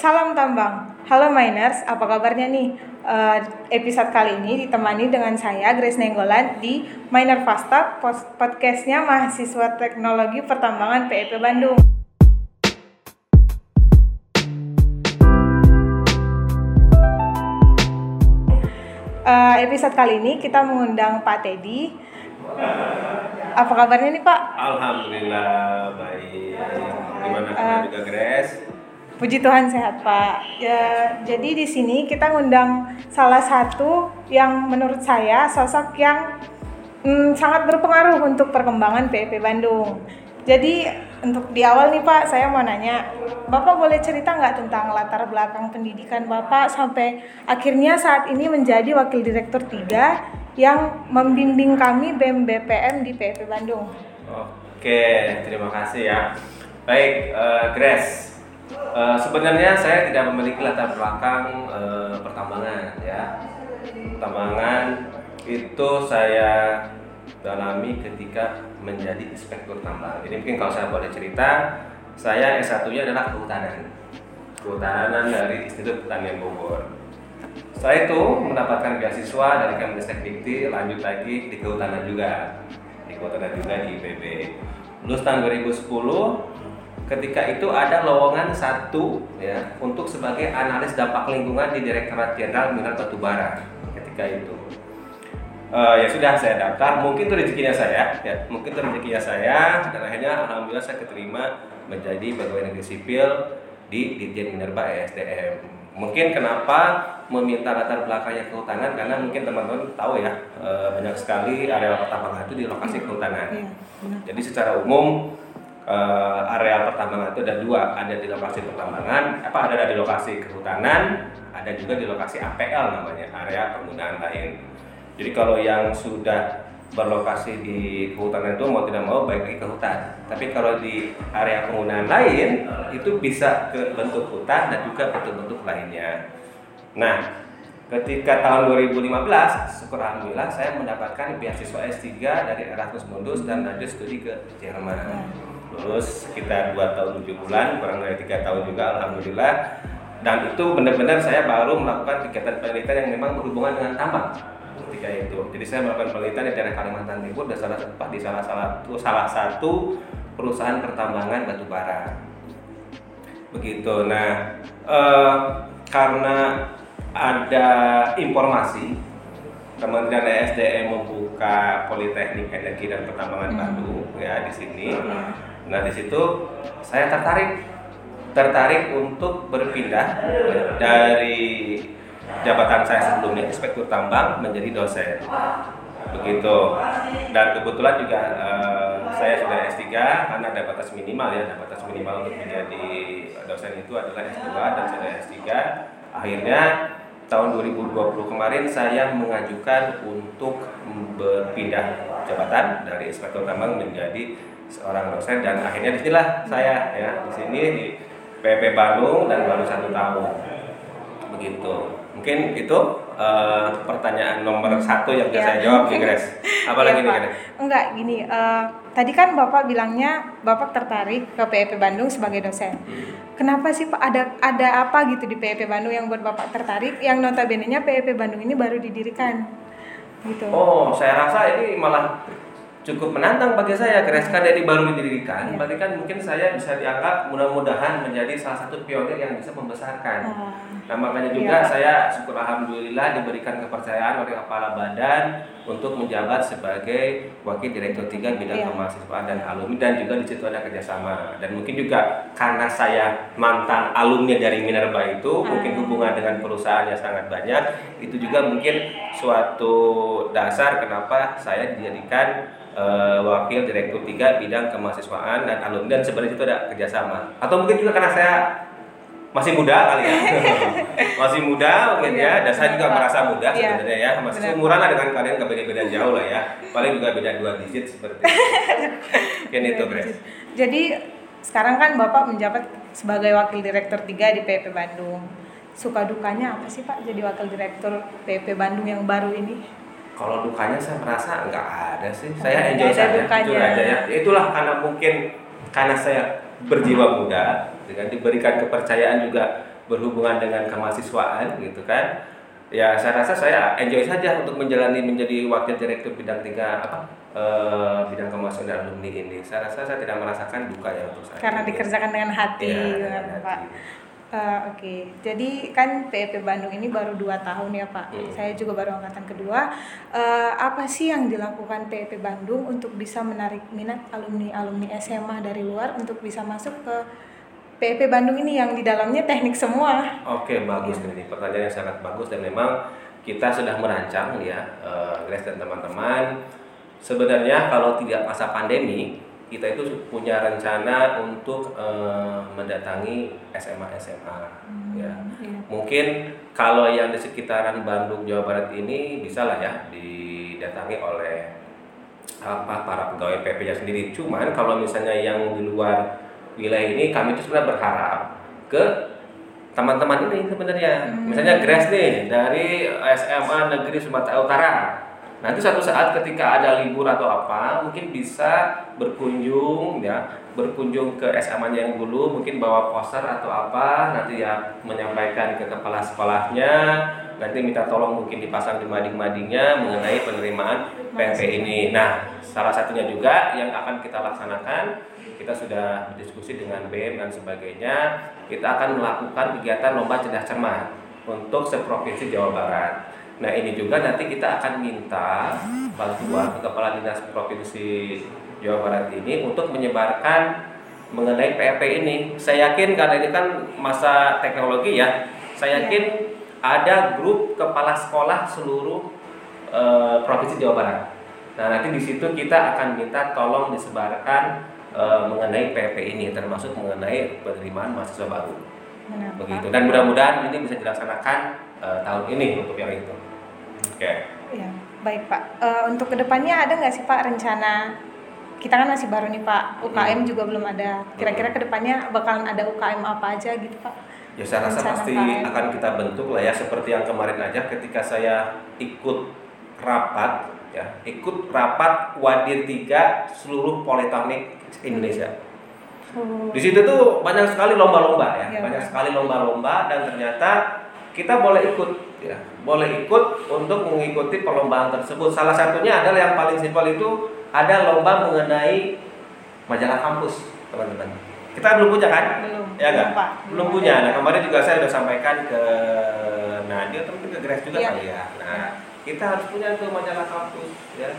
Salam tambang. Halo Miners, apa kabarnya nih? Uh, episode kali ini ditemani dengan saya Grace Nenggolan di Miner Fasta podcastnya mahasiswa teknologi pertambangan PEP Bandung. Uh, episode kali ini kita mengundang Pak Teddy. Apa kabarnya nih Pak? Alhamdulillah baik. Gimana uh, juga Grace? Puji Tuhan sehat Pak. Ya, jadi di sini kita ngundang salah satu yang menurut saya sosok yang mm, sangat berpengaruh untuk perkembangan PEP Bandung. Jadi untuk di awal nih Pak, saya mau nanya, Bapak boleh cerita nggak tentang latar belakang pendidikan Bapak sampai akhirnya saat ini menjadi Wakil Direktur 3 yang membimbing kami BEM BPM di PEP Bandung? Oke, terima kasih ya. Baik, uh, Grace, Uh, sebenarnya saya tidak memiliki latar belakang uh, pertambangan ya. Pertambangan itu saya dalami ketika menjadi inspektur tambang. Jadi mungkin kalau saya boleh cerita, saya S1-nya adalah kehutanan. Kehutanan dari Institut Pertanian Bogor. Saya itu mendapatkan beasiswa dari Kemdikbud Dikti, lanjut lagi di kehutanan juga. Di kehutanan juga di IPB. Lulus tahun 2010, ketika itu ada lowongan satu ya untuk sebagai analis dampak lingkungan di Direktorat Jenderal Minat Batubara ketika itu. Uh, ya sudah saya daftar, mungkin itu rezekinya saya, ya mungkin itu rezekinya saya dan akhirnya alhamdulillah saya keterima menjadi pegawai negeri sipil di Ditjen Minerba ESDM. Mungkin kenapa meminta latar belakangnya kehutanan karena mungkin teman-teman tahu ya uh, banyak sekali area pertambangan itu di lokasi kehutanan. Iya, Jadi secara umum uh, areal pertambangan itu ada dua, ada di lokasi pertambangan, apa ada di lokasi kehutanan, ada juga di lokasi APL namanya, area penggunaan lain. Jadi kalau yang sudah berlokasi di kehutanan itu mau tidak mau baik lagi ke hutan. Tapi kalau di area penggunaan lain itu bisa ke bentuk hutan dan juga bentuk-bentuk lainnya. Nah, ketika tahun 2015, syukur alhamdulillah saya mendapatkan beasiswa S3 dari Erasmus Mundus dan lanjut studi ke Jerman lulus sekitar 2 tahun 7 bulan kurang dari tiga tahun juga alhamdulillah dan itu benar-benar saya baru melakukan kegiatan penelitian yang memang berhubungan dengan tambang ketika itu jadi saya melakukan penelitian di daerah Kalimantan Timur dan salah satu di salah satu salah satu perusahaan pertambangan batu bara begitu nah eh, karena ada informasi Kementerian ESDM membuka Politeknik Energi dan Pertambangan hmm. Bandung ya di sini. Hmm. Nah di situ saya tertarik. Tertarik untuk berpindah dari jabatan saya sebelumnya inspektur tambang menjadi dosen. Begitu. Dan kebetulan juga uh, saya sudah S3 karena ada batas minimal ya. Ada batas minimal untuk menjadi dosen itu adalah S2 dan saya S3 akhirnya tahun 2020 kemarin saya mengajukan untuk berpindah jabatan dari inspektur tambang menjadi seorang dosen dan akhirnya di sinilah saya ya. Di sini di PP Bandung dan baru satu tahun. Begitu. Mungkin itu uh, pertanyaan nomor satu yang bisa ya. saya jawab nih Grace apalagi ya, nih Grace enggak gini uh, tadi kan bapak bilangnya bapak tertarik ke PEP Bandung sebagai dosen. Hmm. kenapa sih pak? Ada ada apa gitu di PEP Bandung yang buat bapak tertarik? Yang notabene nya PEP Bandung ini baru didirikan. Gitu. Oh saya rasa ini malah cukup menantang bagi saya Kreska dari baru didirikan, ya. berarti kan mungkin saya bisa dianggap mudah-mudahan menjadi salah satu pionir yang bisa membesarkan. Uh, nah makanya juga ya. saya syukur alhamdulillah diberikan kepercayaan oleh kepala badan untuk menjabat sebagai wakil direktur tiga bidang ya. kemahasiswaan dan alumni dan juga di situ ada kerjasama dan mungkin juga karena saya mantan alumni dari Minerba itu uh. mungkin hubungan dengan perusahaan yang sangat banyak itu juga mungkin suatu dasar kenapa saya dijadikan uh, wakil direktur tiga bidang kemahasiswaan dan alumni. Dan sebenarnya itu ada kerjasama. Atau mungkin juga karena saya masih muda kali ya. Masih muda mungkin ya. Dan saya juga merasa muda iya. sebenarnya ya. Masih seumuran lah dengan kalian gak beda-beda jauh lah ya. Paling juga beda dua digit seperti itu. Mungkin itu Grace. Jadi sekarang kan Bapak menjabat sebagai wakil direktur tiga di PP Bandung suka dukanya apa sih Pak jadi wakil direktur PP Bandung yang baru ini? Kalau dukanya saya merasa nggak ada sih. Saya enjoy saja. aja ya. Itulah karena mungkin karena saya berjiwa muda dengan diberikan kepercayaan juga berhubungan dengan kemahasiswaan gitu kan. Ya saya rasa saya enjoy saja untuk menjalani menjadi wakil direktur bidang tiga apa eh, bidang kemahasiswaan dan alumni ini. Saya rasa saya tidak merasakan duka ya untuk saya. Karena dikerjakan dengan hati Iya, gitu dengan Pak. hati. Eh, Oke, jadi kan PEP Bandung ini baru dua tahun ya Pak. Hmm. Saya juga baru angkatan kedua. Eh, apa sih yang dilakukan PEP Bandung untuk bisa menarik minat alumni-alumni SMA dari luar untuk bisa masuk ke PEP Bandung ini yang di dalamnya teknik semua? Oke bagus Iya. ini pertanyaan yang sangat bagus dan memang kita sudah merancang ya eh, Grace dan teman-teman sebenarnya kalau tidak masa pandemi kita itu punya rencana untuk eh, mendatangi SMA SMA ya Iya. mungkin kalau yang di sekitaran Bandung Jawa Barat ini bisa lah ya didatangi oleh apa para pegawai PP-nya sendiri. Cuman kalau misalnya yang di luar wilayah ini kami itu sebenarnya berharap ke teman-teman ini sebenarnya. Hmm. Misalnya Grace nih dari SMA Negeri Sumatera Utara. Nanti suatu saat ketika ada libur atau apa, mungkin bisa berkunjung ya, berkunjung ke SMA-nya yang dulu, mungkin bawa poster atau apa, nanti ya menyampaikan ke kepala sekolahnya, nanti minta tolong mungkin dipasang di mading-madingnya mengenai penerimaan PP ini. Nah, salah satunya juga yang akan kita laksanakan, kita sudah berdiskusi dengan BEM dan sebagainya, kita akan melakukan kegiatan lomba cerdas cermat untuk seprovinsi Jawa Barat. Nah ini juga nanti kita akan minta bantuan ke Kepala Dinas Provinsi Jawa Barat ini untuk menyebarkan mengenai PRP ini. Saya yakin karena ini kan masa teknologi ya, saya yakin ada grup kepala sekolah seluruh eh, provinsi Jawa Barat. Nah nanti di situ kita akan minta tolong disebarkan eh, mengenai PRP ini, termasuk mengenai penerimaan mahasiswa baru Benar, begitu dan mudah-mudahan ini bisa dilaksanakan eh, tahun ini untuk yang itu oke Ya, baik Pak. Eh, untuk ke depannya ada nggak sih Pak rencana? Kita kan masih baru nih Pak, UKM juga belum ada. Kira-kira ke depannya bakalan ada UKM apa aja gitu Pak? ya saya rasa Rencana pasti UKM. akan kita bentuk lah ya seperti yang kemarin aja ketika saya ikut rapat ya ikut rapat wadir tiga seluruh politeknik Indonesia. Oh, di situ tuh banyak sekali lomba-lomba ya, Iya, banyak sekali lomba-lomba dan ternyata kita boleh ikut ya boleh ikut untuk mengikuti perlombaan tersebut. Salah satunya adalah yang paling simpel itu ada lomba mengenai majalah kampus teman-teman. Kita belum punya kan? Belum. ya belum, nggak Pak. belum punya. Nah kemarin juga saya sudah sampaikan ke Nadia atau mungkin ke Grace juga Iya. kali ya. Nah kita harus punya tuh majalah kampus ya.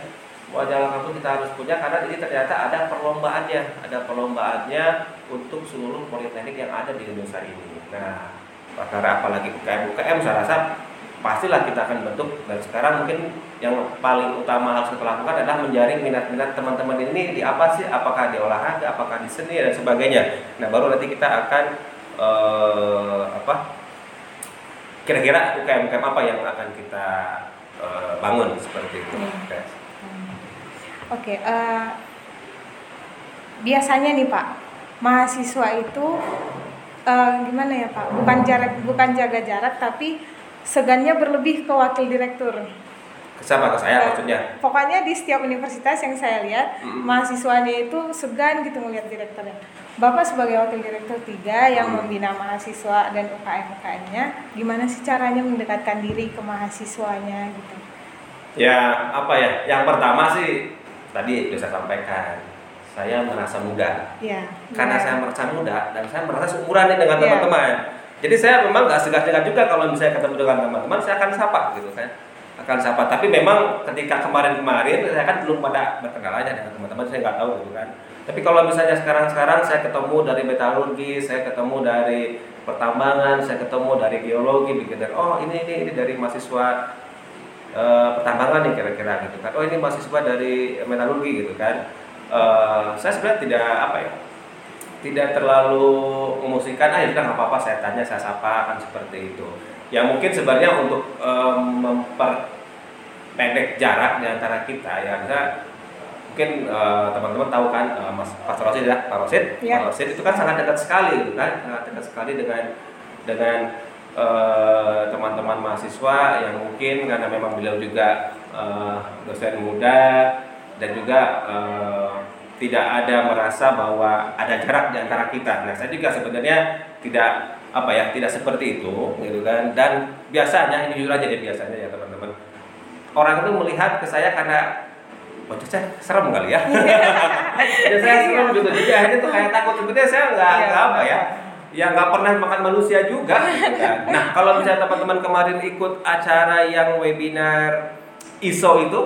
Majalah kampus kita harus punya karena ini ternyata ada perlombaannya. Ada perlombaannya untuk seluruh politeknik yang ada di Indonesia ini. Nah perkara apalagi UKM UKM saya rasa pastilah kita akan bentuk dan sekarang mungkin yang paling utama harus kita lakukan adalah menjaring minat-minat teman-teman ini di apa sih apakah di olahraga apakah di seni dan sebagainya nah baru nanti kita akan eh, apa kira-kira UKM UKM apa yang akan kita eh, bangun seperti itu Iya. Oke. Hmm. Oke, eh, biasanya nih Pak, mahasiswa itu eh, gimana ya Pak? Bukan jarak, bukan jaga jarak, tapi segannya berlebih ke wakil direktur. sama ke saya Eh, maksudnya Pokoknya di setiap universitas yang saya lihat, Mm. mahasiswanya itu segan gitu melihat direkturnya. Bapak sebagai wakil direktur tiga yang Mm. membina mahasiswa dan UKM-UKM-nya, gimana sih caranya mendekatkan diri ke mahasiswanya gitu? ya apa ya yang pertama sih tadi sudah saya sampaikan saya merasa muda Ya. karena benar. saya merasa muda dan saya merasa seumuran nih dengan Iya. teman-teman. Jadi saya memang nggak segan-segan juga kalau misalnya ketemu dengan teman-teman, saya akan sapa gitu kan, akan sapa. Tapi memang ketika kemarin-kemarin saya kan belum pada berkenalan aja dengan teman-teman, saya nggak tahu gitu kan. Tapi kalau misalnya sekarang-sekarang saya ketemu dari metalurgi, saya ketemu dari pertambangan, saya ketemu dari geologi, begitu. Oh ini ini ini dari mahasiswa eh, pertambangan nih kira-kira gitu kan. Oh ini mahasiswa dari metalurgi gitu kan. Eh, saya sebenarnya tidak apa ya, tidak terlalu memusikkan ah ya sudah nggak apa-apa saya tanya saya sapa kan seperti itu. Ya mungkin sebenarnya untuk em, memperpendek jarak di antara kita ya bisa mungkin eh, teman-teman tahu kan eh, Mas Pak Rosid ya Pak Rosid? Iya. Pak Rosid itu kan sangat dekat sekali gitu kan? Sangat dekat sekali dengan dengan teman-teman mahasiswa yang mungkin karena memang beliau juga eh, dosen muda dan juga eh, tidak ada merasa bahwa ada jarak di antara kita. Nah, saya juga sebenarnya tidak apa ya tidak seperti itu gitu kan. Dan biasanya ini jujur aja deh biasanya ya teman-teman. Orang itu melihat ke saya karena wajah saya serem kali ya. Wajah saya serem gitu. Jadi akhirnya tuh kayak takut. Sebetulnya saya nggak Iya, apa ya ya nggak pernah makan manusia juga gitu kan. nah kalau misalnya teman-teman kemarin ikut acara yang webinar ISO itu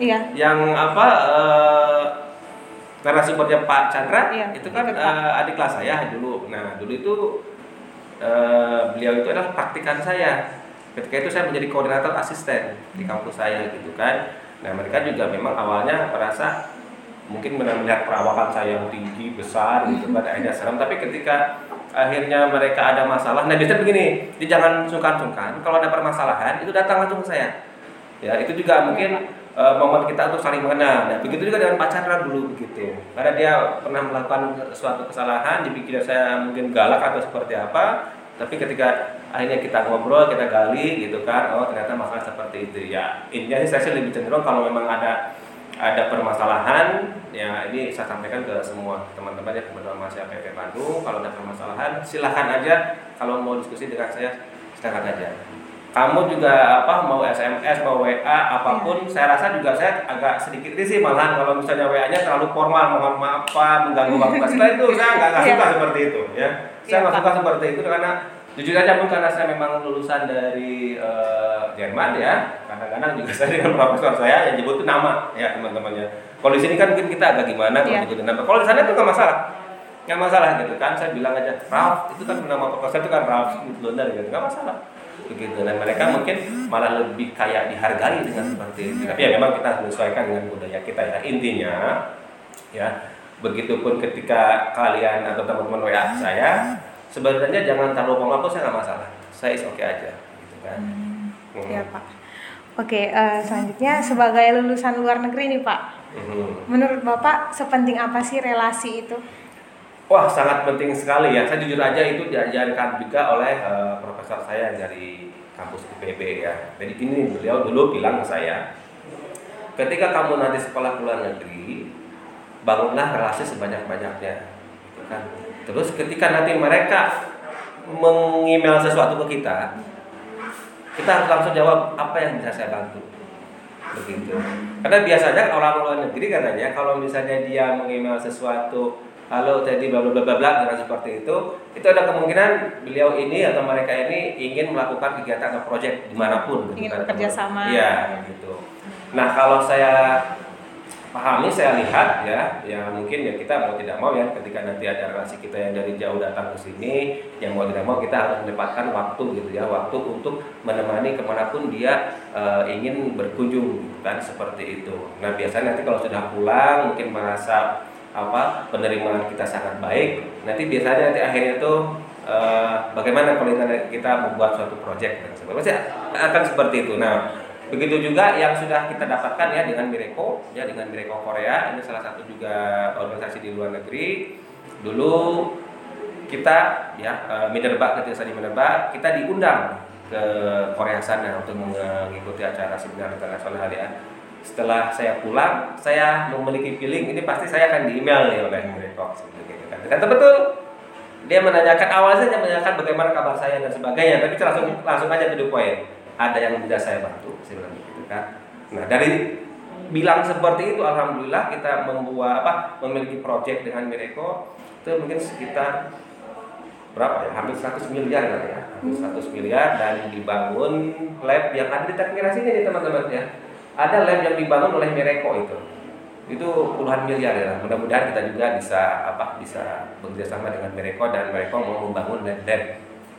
Iya. yang apa eh, narasumbernya Pak Chandra Iya, itu kan ikut, Pak. eh, adik kelas saya dulu. Nah dulu itu eh, beliau itu adalah praktikan saya. Ketika itu saya menjadi koordinator asisten di kampus saya gitu kan. Nah mereka juga memang awalnya merasa mungkin melihat perawakan saya yang tinggi besar gitu kan akhirnya serem tapi ketika akhirnya mereka ada masalah nah biasanya begini jadi jangan sungkan-sungkan kalau ada permasalahan itu datang langsung ke saya ya itu juga mungkin eh, momen kita untuk saling mengenal. Nah begitu juga dengan Pak Chandra dulu begitu. Karena dia pernah melakukan suatu kesalahan dipikir saya mungkin galak atau seperti apa tapi ketika akhirnya kita ngobrol kita gali gitu kan oh ternyata masalah seperti itu. Ya intinya sih saya lebih cenderung kalau memang ada ada permasalahan ya ini saya sampaikan ke semua teman-teman ya teman-teman mahasiswa PP Bandung. Kalau ada permasalahan silahkan aja. Kalau mau diskusi dengan saya silahkan aja kamu juga apa mau SMS mau WA apa pun saya rasa juga saya agak sedikit risih malahan kalau misalnya WA-nya terlalu formal mohon maaf Pak mengganggu waktu. Setelah itu saya nggak nggak Iya. suka seperti itu ya. Saya Iya, nggak Pak. suka seperti itu karena jujur aja pun karena saya memang lulusan dari eh, Jerman ya. Kadang-kadang juga saya dengan profesor saya yang nyebut itu nama ya teman-temannya. Kalau di sini kan mungkin kita agak gimana kalau Iya. nyebutin nama. Kalau di sana itu nggak masalah. Nggak masalah gitu kan saya bilang aja Ralph itu kan nama profesor itu kan Ralph Lunder gitu nggak masalah begitu. Dan mereka mungkin malah lebih kayak dihargai dengan seperti itu tapi ya memang kita harus menyesuaikan dengan budaya kita ya. Intinya ya begitupun ketika kalian atau teman-teman WA saya sebenarnya jangan terlalu apa saya nggak masalah. Saya is oke aja gitu kan. Hmm. Iya Pak. Oke, eh, selanjutnya sebagai lulusan luar negeri nih Pak, Hmm. menurut Bapak sepenting apa sih relasi itu? Wah sangat penting sekali ya. Saya jujur aja itu diajarkan juga oleh eh, profesor saya dari kampus IPB ya. Jadi ini beliau dulu bilang ke saya, ketika kamu nanti sekolah ke luar negeri, bangunlah relasi sebanyak-banyaknya. Gitu kan. Terus ketika nanti mereka mengemail sesuatu ke kita, kita harus langsung jawab apa yang bisa saya bantu begitu karena biasanya orang luar negeri katanya kalau misalnya dia mengemail sesuatu halo tadi bla bla bla bla bla dengan seperti itu itu ada kemungkinan beliau ini atau mereka ini ingin melakukan kegiatan atau proyek di mana pun gitu Ingin kan. bekerja sama. iya gitu nah kalau saya pahami saya lihat ya ya mungkin ya kita mau tidak mau ya ketika nanti ada relasi kita yang dari jauh datang ke sini yang mau tidak mau kita harus menyempatkan waktu gitu ya waktu untuk menemani ke mana pun dia eh, ingin berkunjung gitu kan seperti itu nah biasanya nanti kalau sudah pulang mungkin merasa apa penerimaan kita sangat baik nanti biasanya nanti akhirnya itu eh, bagaimana kalau kita- membuat suatu proyek dan sebagainya akan seperti itu nah Begitu juga yang sudah kita dapatkan ya dengan Mireko, ya dengan Mireko Korea, ini salah satu juga organisasi di luar negeri. Dulu kita ya eh, Minerba ketika saya di Minerba, kita diundang ke Korea sana untuk mengikuti acara seminar internasional ya. Setelah saya pulang, saya memiliki feeling ini pasti saya akan di-email nih oleh Mireko gitu kan. Ternyata betul dia menanyakan awalnya dia menanyakan bagaimana kabar saya dan sebagainya tapi langsung langsung aja to the point. Ada yang bisa saya bantu saya bilang gitu kan. Nah dari bilang seperti itu alhamdulillah kita membuat apa memiliki proyek dengan Mireko itu mungkin sekitar berapa ya? Hampir 100 miliar kan ya. Hampir 100 miliar dan dibangun lab yang ada di sini nih teman-teman ya ada lab yang dibangun oleh Mireko itu. Itu puluhan miliar ya. Mudah-mudahan kita juga bisa apa bisa bekerja sama dengan Mereko dan Mereko mau membangun lab-lab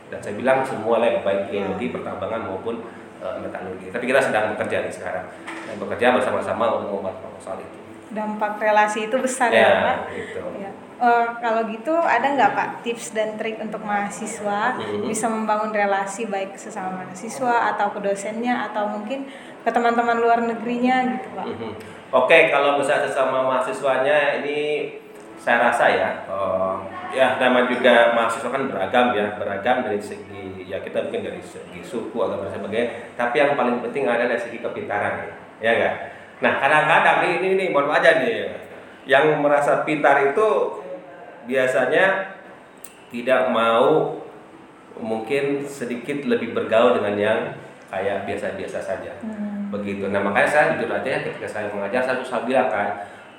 dan saya bilang semua lab baik geologi pertambangan maupun eh, metalurgi. Tapi kita sedang bekerja nih sekarang. Dan bekerja bersama-sama untuk membuat proposal itu. Dampak relasi itu besar ya, Pak. gitu. Ya. Eh, kalau gitu ada nggak Pak tips dan trik untuk mahasiswa Mhm. bisa membangun relasi baik sesama mahasiswa atau ke dosennya atau mungkin ke teman-teman luar negerinya gitu Pak? Mhm. Oke, kalau misalnya sesama mahasiswanya ini saya rasa ya, eh, ya nama juga mahasiswa kan beragam ya, beragam dari segi ya kita mungkin dari segi suku agama dan sebagainya. Tapi yang paling penting ada dari segi kepintaran ya, ya enggak? Nah kadang-kadang nih, ini nih, mohon aja nih, yang merasa pintar itu biasanya tidak mau mungkin sedikit lebih bergaul dengan yang kayak biasa-biasa saja. Hmm. begitu. Nah makanya saya jujur aja ya, ketika saya mengajar saya selalu bilang kan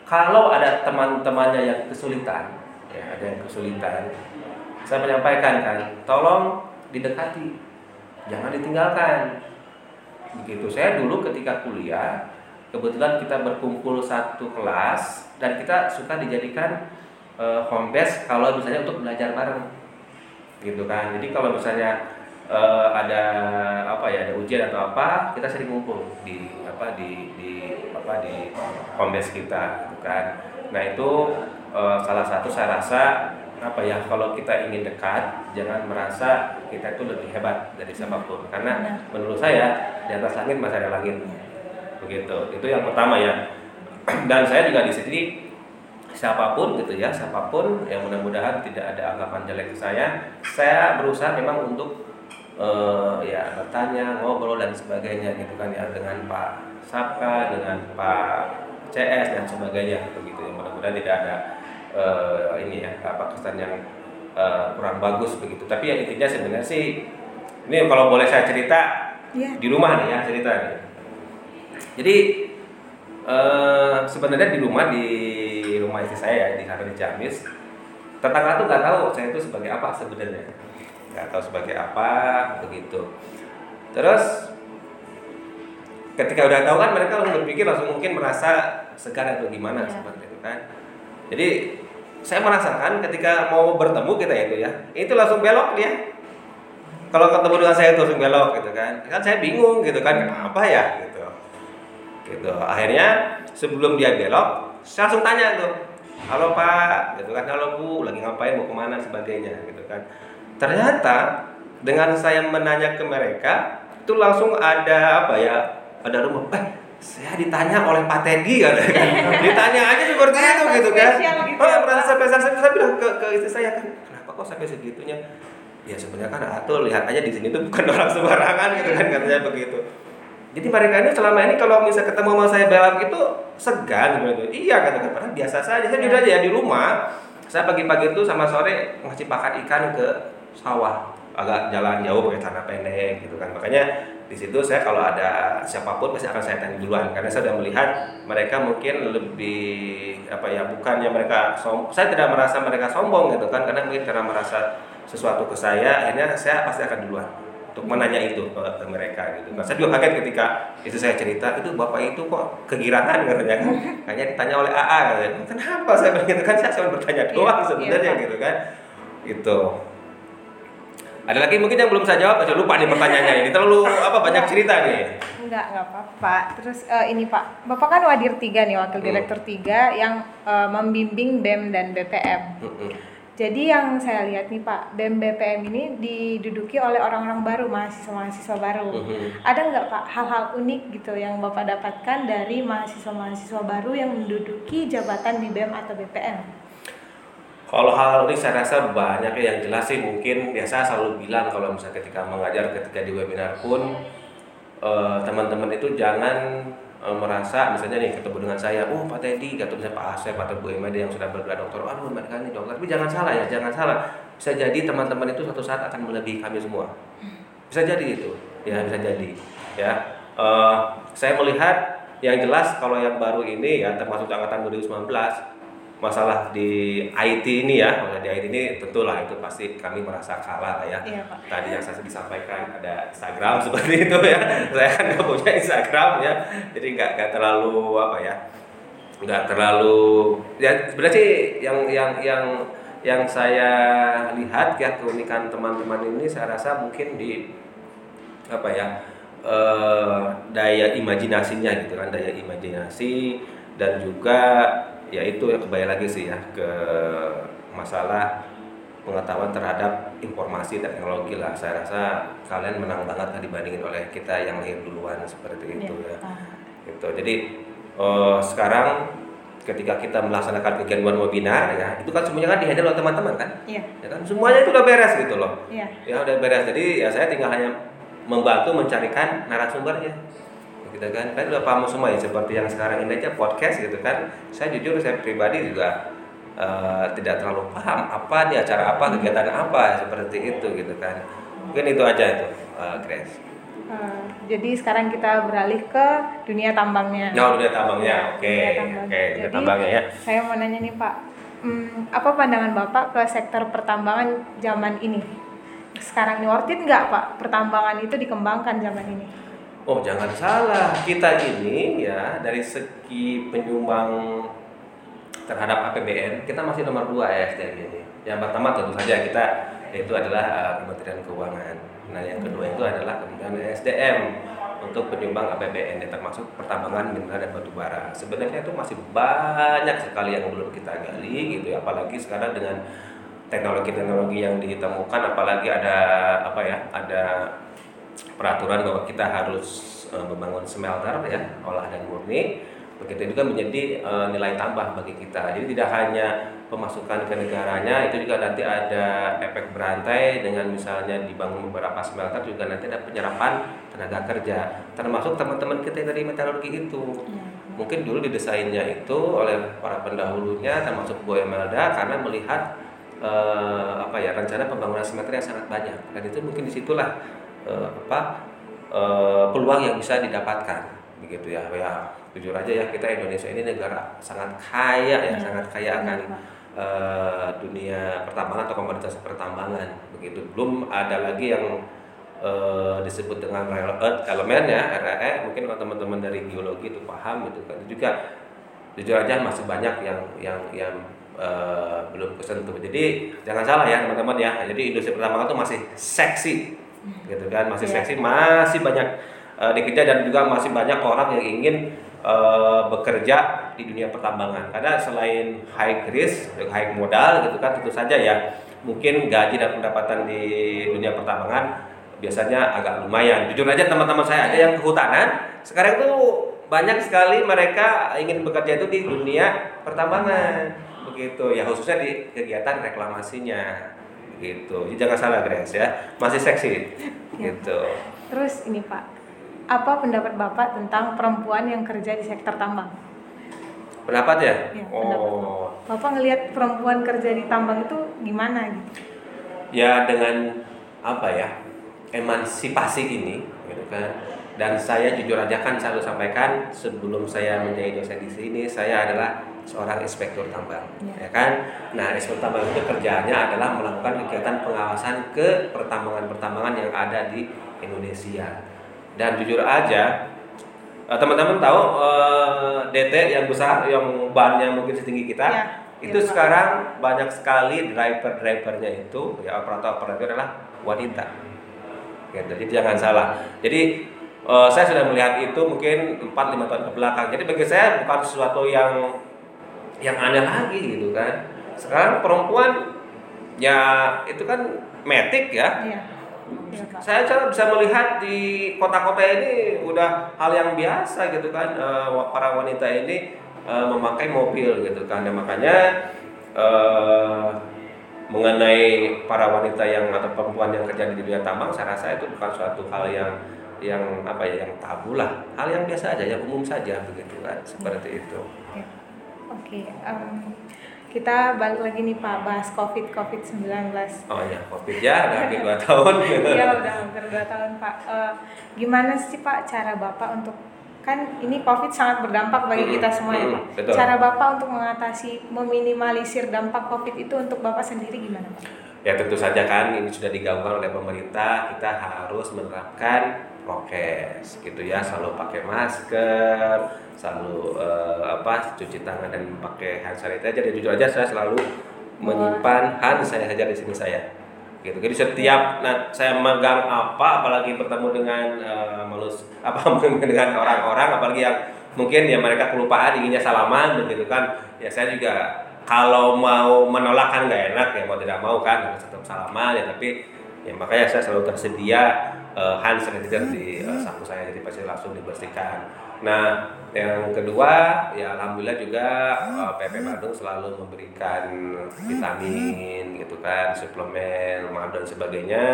kalau ada teman-temannya yang kesulitan ya ada yang kesulitan saya menyampaikan kan tolong didekati jangan ditinggalkan. Begitu. Saya dulu ketika kuliah kebetulan kita berkumpul satu kelas dan kita suka dijadikan eh, home base kalau misalnya untuk belajar bareng. Gitu kan. Jadi kalau misalnya eh, ada apa ya ada ujian atau apa kita sering ngumpul di apa di di apa di home base kita gitu kan. Nah itu eh, salah satu saya rasa apa ya kalau kita ingin dekat jangan merasa kita itu lebih hebat dari siapa pun. Karena menurut saya di atas langit masih ada langit. Begitu. Itu yang pertama ya. Dan saya juga di sini siapa pun gitu ya siapa pun yang mudah-mudahan tidak ada anggapan jelek ke saya saya berusaha memang untuk eh, ya bertanya ngobrol dan sebagainya gitu kan ya dengan Pak Sapka dengan Pak CS dan sebagainya begitu ya mudah-mudahan tidak ada eh, ini ya apa kesan yang eh, kurang bagus begitu tapi yang intinya sebenarnya sih ini kalau boleh saya cerita Iya. di rumah nih ya cerita nih. Jadi eh, sebenarnya di rumah di rumah istri saya ya di sana di Ciamis tetangga tuh nggak tahu saya itu sebagai apa sebenarnya nggak tahu sebagai apa begitu. Terus ketika udah tahu kan mereka langsung berpikir langsung mungkin merasa segan atau gimana Iya. seperti itu kan. Jadi saya merasakan ketika mau bertemu kita itu ya itu langsung belok dia kalau ketemu dengan saya itu langsung belok gitu kan kan saya bingung gitu kan kenapa ya gitu gitu akhirnya sebelum dia belok saya langsung tanya tuh halo pak. Gitu kan halo bu lagi ngapain mau ke mana sebagainya gitu kan. Ternyata dengan saya menanya ke mereka itu langsung ada apa ya ada rumah eh saya ditanya oleh Pak Teddy kan ditanya aja seperti itu Merasa gitu kan. gitu oh, ya, merasa Pak. spesial. Saya, saya bilang ke, ke istri saya kan kenapa kok sampai segitunya? Ya sebenarnya kan Atul lihat aja di sini tuh bukan orang sembarangan gitu kan katanya begitu jadi mereka ini selama ini kalau misalnya ketemu sama saya belak itu segan gitu. Iya kata padahal biasa saja. Saya jujur aja ya di rumah. Saya pagi-pagi itu sama sore ngasih pakan ikan ke sawah. Agak jalan jauh pakai celana pendek gitu kan. Makanya di situ saya kalau ada siapa pun pasti akan saya tanya duluan. Karena saya sudah melihat mereka mungkin lebih apa ya bukannya mereka som saya tidak merasa mereka sombong gitu kan. Karena mungkin karena merasa sesuatu ke saya akhirnya saya pasti akan duluan untuk menanya itu ke, ke mereka gitu kan. Saya juga kaget ketika itu saya cerita itu bapak itu kok kegirangan? katanya. Kan kayaknya ditanya oleh AA katanya. Kenapa? saya bilang gitu kan. Saya cuma bertanya Iya, doang iya, sebenarnya gitu kan. Itu ada lagi mungkin yang belum saya jawab? Saya lupa nih pertanyaannya ini. Terlalu apa banyak cerita nih. Enggak, enggak apa-apa. Terus eh, ini Pak, Bapak kan Wadir 3 nih, Wakil Hmm. Direktur 3 yang eh, membimbing BEM dan BPM. Mm-mm. Jadi yang saya lihat nih Pak, BEM BPM ini diduduki oleh orang-orang baru, mahasiswa-mahasiswa baru. Mhm. Ada nggak Pak hal-hal unik gitu yang Bapak dapatkan dari mahasiswa-mahasiswa baru yang menduduki jabatan di BEM atau BPM? Kalau hal ini saya rasa banyak ya yang jelas sih mungkin ya saya selalu bilang kalau misalnya ketika mengajar ketika di webinar pun eh, teman-teman itu jangan eh, merasa misalnya nih ketemu dengan saya, oh Pak Teddy atau misalnya Pak Asep atau Bu Emade yang sudah bergelar dokter, aduh mereka ini dokter, tapi jangan salah ya, jangan salah. Bisa jadi teman-teman itu suatu saat akan melebihi kami semua. Bisa jadi itu, ya bisa jadi. Ya, Eh, saya melihat yang jelas kalau yang baru ini ya termasuk angkatan 2019 masalah di IT ini ya, masalah di IT ini tentulah itu pasti kami merasa kalah lah ya. Iya Pak. Tadi yang saya disampaikan ada Instagram seperti itu ya. saya kan nggak punya Instagram ya, jadi nggak nggak terlalu apa ya, nggak terlalu ya sebenarnya sih yang yang yang yang saya lihat ya keunikan teman-teman ini saya rasa mungkin di apa ya eh, daya imajinasinya gitu kan daya imajinasi dan juga ya itu yang kembali lagi sih ya ke masalah pengetahuan terhadap informasi dan teknologi lah. Saya rasa kalian menang banget lah dibandingin oleh kita yang lahir duluan seperti itu Iya. ya. Ah. gitu. Jadi eh, sekarang ketika kita melaksanakan kegiatan webinar ya itu kan semuanya kan dihandle oleh teman-teman kan? Iya, ya kan? Semuanya itu udah beres gitu loh. Iya. ya udah beres. Jadi ya saya tinggal hanya membantu mencarikan narasumbernya gitu kan kan udah paham semua ya seperti yang sekarang ini aja podcast gitu kan saya jujur saya pribadi juga eh, tidak terlalu paham apa nih acara apa kegiatan apa seperti itu gitu kan Mungkin itu aja itu, uh, Grace. Uh, jadi sekarang kita beralih ke dunia tambangnya. Oh, dunia tambangnya. Oke. Dunia Oke, tambang. dunia Jadi, tambangnya ya. Saya mau nanya nih Pak, hmm, apa pandangan Bapak ke sektor pertambangan zaman ini? Sekarang ini worth it nggak Pak pertambangan itu dikembangkan zaman ini? Oh, jangan salah. Kita ini ya dari segi penyumbang terhadap APBN kita masih nomor dua ya SDM ini. Yang pertama tentu saja kita yaitu adalah uh, Kementerian Keuangan. Nah, yang kedua itu adalah Kementerian SDM untuk penyumbang APBN ya, termasuk pertambangan mineral dan batu bara. Sebenarnya itu masih banyak sekali yang belum kita gali gitu ya, apalagi sekarang dengan teknologi-teknologi yang ditemukan apalagi ada apa ya, ada peraturan bahwa kita harus uh, membangun smelter ya, olah dan murni. Begitu itu kan menjadi uh, nilai tambah bagi kita. Jadi tidak hanya pemasukan ke negaranya itu juga nanti ada efek berantai dengan misalnya dibangun beberapa smelter juga nanti ada penyerapan tenaga kerja. Termasuk teman-teman kita dari metalurgi itu. Mungkin dulu didesainnya itu oleh para pendahulunya termasuk Bu Emelda karena melihat uh, apa ya rencana pembangunan smelter yang sangat banyak. Dan itu mungkin di situlah uh, apa uh, peluang yang bisa didapatkan begitu ya ya. Jujur aja ya kita Indonesia ini negara sangat kaya ya, ya sangat kaya akan uh, dunia pertambangan atau komoditas pertambangan begitu. Belum ada lagi yang uh, disebut dengan rare earth element ya REE mungkin kalau teman-teman dari geologi itu paham gitu kan. Juga jujur aja masih banyak yang yang yang uh, belum kesentuh. Jadi jangan salah ya teman-teman ya. Jadi industri pertambangan itu masih seksi gitu kan masih yeah. seksi masih banyak uh, dikejar dan juga masih banyak orang yang ingin uh, bekerja di dunia pertambangan karena selain high risk, high modal gitu kan tentu saja ya mungkin gaji dan pendapatan di dunia pertambangan biasanya agak lumayan. Jujur aja teman-teman saya ada yang kehutanan sekarang itu banyak sekali mereka ingin bekerja itu di dunia pertambangan begitu ya khususnya di kegiatan reklamasinya gitu. Jadi jangan salah Grace ya, masih seksi ya. gitu. Terus ini Pak, apa pendapat Bapak tentang perempuan yang kerja di sektor tambang? Pendapat ya? ya oh. Bapak ngelihat perempuan kerja di tambang itu gimana gitu? Ya dengan apa ya? Emansipasi ini gitu kan. Dan saya jujur aja kan selalu sampaikan sebelum saya menjadi dosen di sini saya adalah seorang inspektur tambang, ya, ya kan? Nah, inspektur tambang itu kerjanya adalah melakukan kegiatan pengawasan ke pertambangan-pertambangan yang ada di Indonesia. Dan jujur aja eh, teman-teman tahu uh, eh, DT yang besar yang bannya mungkin setinggi kita ya, itu ya, sekarang banyak sekali driver drivernya itu ya operator operator adalah wanita. Gitu jadi jangan salah. Jadi uh, saya sudah melihat itu mungkin 4-5 tahun ke belakang. Jadi bagi saya bukan sesuatu yang yang aneh lagi gitu kan. Sekarang perempuan ya itu kan metik ya, ya Ya, saya cara bisa melihat di kota-kota ini udah hal yang biasa gitu kan. Uh, para wanita ini uh, memakai mobil gitu kan. Dan makanya uh, mengenai para wanita yang atau perempuan yang kerja di dunia tambang saya rasa itu bukan suatu hal yang yang apa ya yang tabu lah. Hal yang biasa aja yang umum saja begitu kan. Seperti itu. Ya. Oke, okay. um, kita balik lagi nih Pak bahas COVID COVID 19. Oh ya COVID ya udah hampir dua tahun. Iya udah hampir dua tahun Pak. Uh, gimana sih Pak cara Bapak untuk kan ini COVID sangat berdampak bagi hmm, kita semua ya Pak. Betul. Cara Bapak untuk mengatasi meminimalisir dampak COVID itu untuk Bapak sendiri gimana Pak? Ya tentu saja kan ini sudah digaungkan oleh pemerintah kita harus menerapkan prokes gitu ya. Selalu pakai masker selalu uh, apa cuci tangan dan pakai hand sanitizer. Jadi jujur aja saya selalu menyimpan hand sanitizer di sini saya. Gitu. Jadi setiap nah saya megang apa apalagi bertemu dengan uh, malus apa dengan orang-orang apalagi yang mungkin ya mereka kelupaan inginnya salaman begitu kan. Ya saya juga kalau mau menolak kan nggak enak ya mau tidak mau kan harus tetap salaman ya tapi ya makanya saya selalu tersedia uh, hand sanitizer di uh, saku saya jadi pasti langsung dibersihkan. Nah, yang kedua ya alhamdulillah juga uh, eh, PP Bandung selalu memberikan vitamin gitu kan, suplemen, madu dan sebagainya.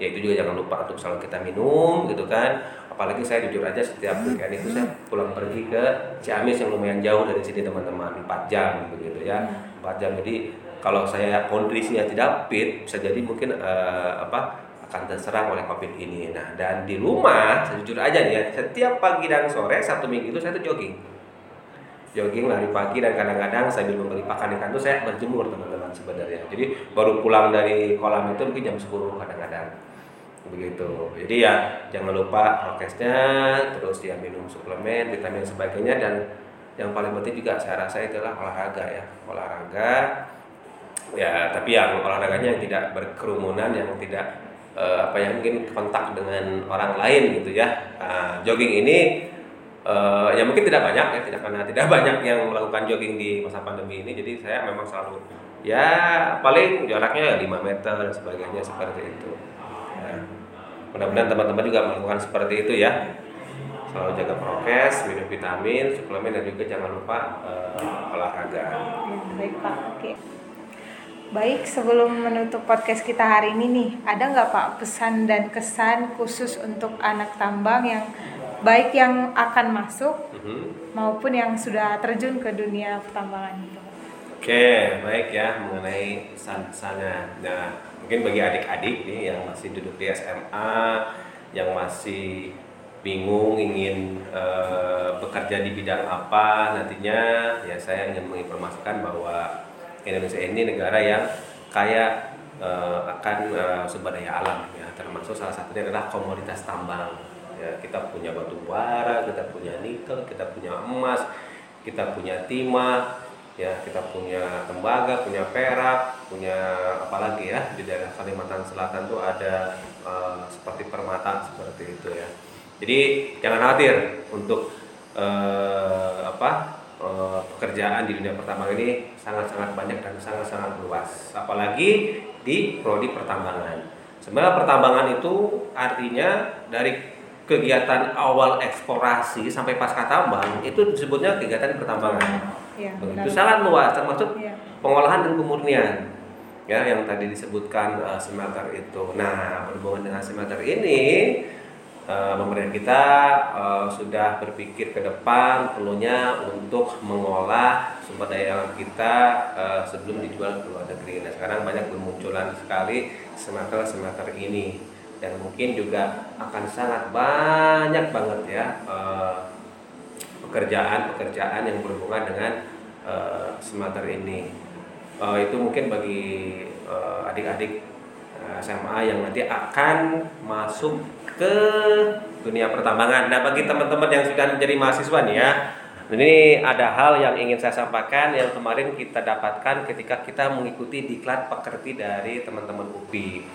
Ya itu juga jangan lupa untuk selalu kita minum gitu kan. Apalagi saya jujur aja setiap weekend itu saya pulang pergi ke Ciamis yang lumayan jauh dari sini teman-teman, 4 jam begitu ya. 4 jam jadi kalau saya kondisinya tidak fit bisa jadi mungkin uh, apa akan terserang oleh COVID ini. Nah, dan di rumah, sejujur aja nih ya, setiap pagi dan sore, satu minggu itu saya tuh jogging. Jogging, lari pagi, dan kadang-kadang sambil membeli pakan ikan itu saya berjemur teman-teman sebenarnya. Jadi baru pulang dari kolam itu mungkin jam 10 kadang-kadang. Begitu. Jadi ya jangan lupa prokesnya, terus dia minum suplemen, vitamin sebagainya, dan yang paling penting juga saya rasa itulah olahraga ya. Olahraga, ya tapi yang olahraganya yang tidak berkerumunan, yang tidak uh, apa yang mungkin kontak dengan orang lain gitu ya. Nah, jogging ini uh, ya mungkin tidak banyak ya, tidak karena tidak banyak yang melakukan jogging di masa pandemi ini. Jadi saya memang selalu ya paling jaraknya 5 meter dan sebagainya seperti itu. Ya. Mudah-mudahan teman-teman juga melakukan seperti itu ya. Selalu jaga prokes, minum vitamin, suplemen dan juga jangan lupa uh, olahraga. Ya, baik Pak. Oke. Baik, sebelum menutup podcast kita hari ini nih, ada nggak Pak pesan dan kesan khusus untuk anak tambang yang baik yang akan masuk Mhm. maupun yang sudah terjun ke dunia pertambangan itu? Oke, baik ya mengenai pesan-pesannya. Nah, mungkin bagi adik-adik nih yang masih duduk di SMA, yang masih bingung ingin eh, bekerja di bidang apa nantinya, ya saya ingin menginformasikan bahwa Indonesia ini negara yang kaya eh, akan eh, sumber daya alam ya, termasuk salah satunya adalah komoditas tambang. Ya, kita punya batu bara, kita punya nikel, kita punya emas, kita punya timah, ya kita punya tembaga, punya perak, punya apa lagi ya di daerah Kalimantan Selatan tuh ada eh, seperti permata seperti itu ya. Jadi jangan khawatir untuk eh, apa eh, pekerjaan di dunia pertambangan ini sangat-sangat banyak dan sangat-sangat luas, apalagi di prodi pertambangan. Sebenarnya pertambangan itu artinya dari kegiatan awal eksplorasi sampai pasca tambang itu disebutnya kegiatan pertambangan. Ya, Begitu benar. sangat luas termasuk Iya. pengolahan dan pemurnian ya yang tadi disebutkan uh, smelter itu. Nah berhubungan dengan smelter ini uh, pemerintah kita uh, sudah berpikir ke depan perlunya untuk mengolah sumber daya alam kita uh, sebelum dijual ke luar negeri. Nah sekarang banyak bermunculan sekali smelter smelter ini dan mungkin juga akan sangat banyak banget ya. pekerjaan-pekerjaan yang berhubungan dengan uh, smelter ini. Uh, itu mungkin bagi adik-adik uh, SMA yang nanti akan masuk ke dunia pertambangan. Nah, bagi teman-teman yang sudah menjadi mahasiswa nih ya, ini ada hal yang ingin saya sampaikan yang kemarin kita dapatkan ketika kita mengikuti diklat pekerti dari teman-teman UPI.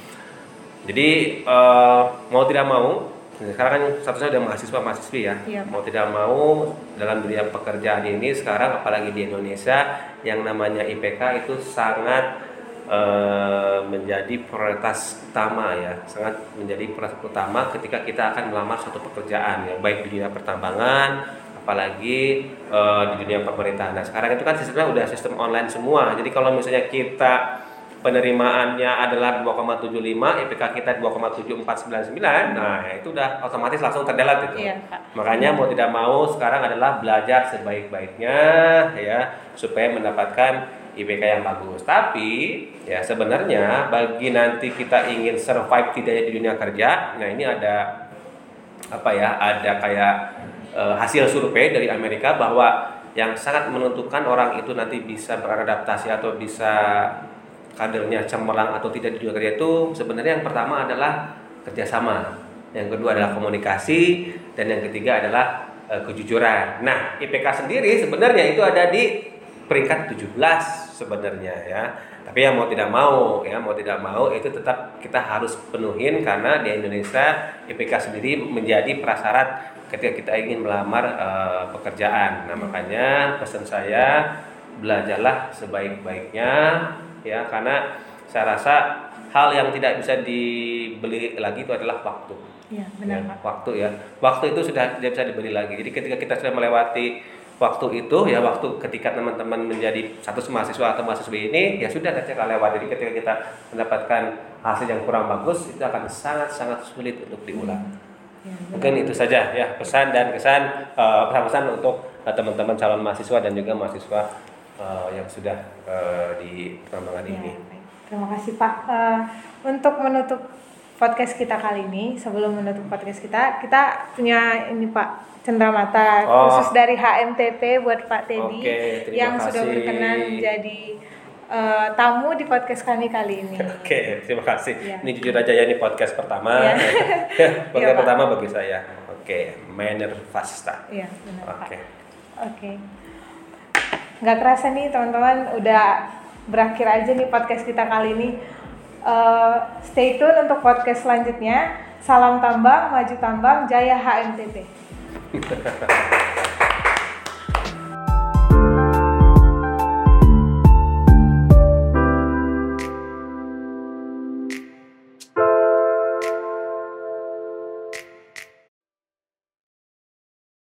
Jadi eh, mau tidak mau, sekarang kan satu-satunya udah mahasiswa mahasiswi ya, Iya. mau tidak mau dalam dunia pekerjaan ini sekarang apalagi di Indonesia yang namanya IPK itu sangat eh, menjadi prioritas utama ya, sangat menjadi prioritas utama ketika kita akan melamar suatu pekerjaan ya, baik di dunia pertambangan, apalagi eh, di dunia pemerintahan. Nah sekarang itu kan sistemnya udah sistem online semua, jadi kalau misalnya kita penerimaannya adalah 2,75, IPK kita 2,7499, nah itu udah otomatis langsung terdelat itu. Iya, Pak. Makanya mau tidak mau sekarang adalah belajar sebaik-baiknya ya supaya mendapatkan IPK yang bagus. Tapi ya sebenarnya bagi nanti kita ingin survive tidak di dunia kerja, nah ini ada apa ya? Ada kayak eh, hasil survei dari Amerika bahwa yang sangat menentukan orang itu nanti bisa beradaptasi atau bisa kadernya cemerlang atau tidak di dunia kerja itu sebenarnya yang pertama adalah kerjasama, yang kedua adalah komunikasi, dan yang ketiga adalah eh, kejujuran. Nah, IPK sendiri sebenarnya itu ada di peringkat 17 sebenarnya ya. Tapi yang mau tidak mau ya, mau tidak mau itu tetap kita harus penuhin karena di Indonesia IPK sendiri menjadi prasyarat ketika kita ingin melamar eh, pekerjaan. Nah, makanya pesan saya belajarlah sebaik-baiknya ya karena saya rasa hal yang tidak bisa dibeli lagi itu adalah waktu. Iya, benar, Ya, Pak. waktu ya. Waktu itu sudah tidak bisa dibeli lagi. Jadi ketika kita sudah melewati waktu itu ya waktu ketika teman-teman menjadi satu mahasiswa atau mahasiswi ini ya sudah akan lewat. Jadi ketika kita mendapatkan hasil yang kurang bagus itu akan sangat-sangat sulit untuk diulang. Iya, benar. Mungkin itu saja ya pesan dan kesan eh, pesan-pesan untuk eh, teman-teman calon mahasiswa dan juga mahasiswa eh, yang sudah eh, di pertambangan Ya, ini. baik. Terima kasih Pak. Eh, untuk menutup podcast kita kali ini. Sebelum menutup podcast kita, kita punya ini Pak Cendramata Oh. khusus dari HMTP buat Pak Teddy Oke, terima yang sudah kasih. berkenan jadi eh, tamu di podcast kami kali ini. Oke, terima kasih. Iya. Ini jujur aja ya ini podcast pertama. Iya. podcast Pak. pertama bagi saya. Oke, Manner Fasta. Iya, benar Pak. Oke. Oke. Nggak kerasa nih teman-teman udah berakhir aja nih podcast kita kali ini. Eh, stay tune untuk podcast selanjutnya. Salam tambang, maju tambang, jaya HMTP.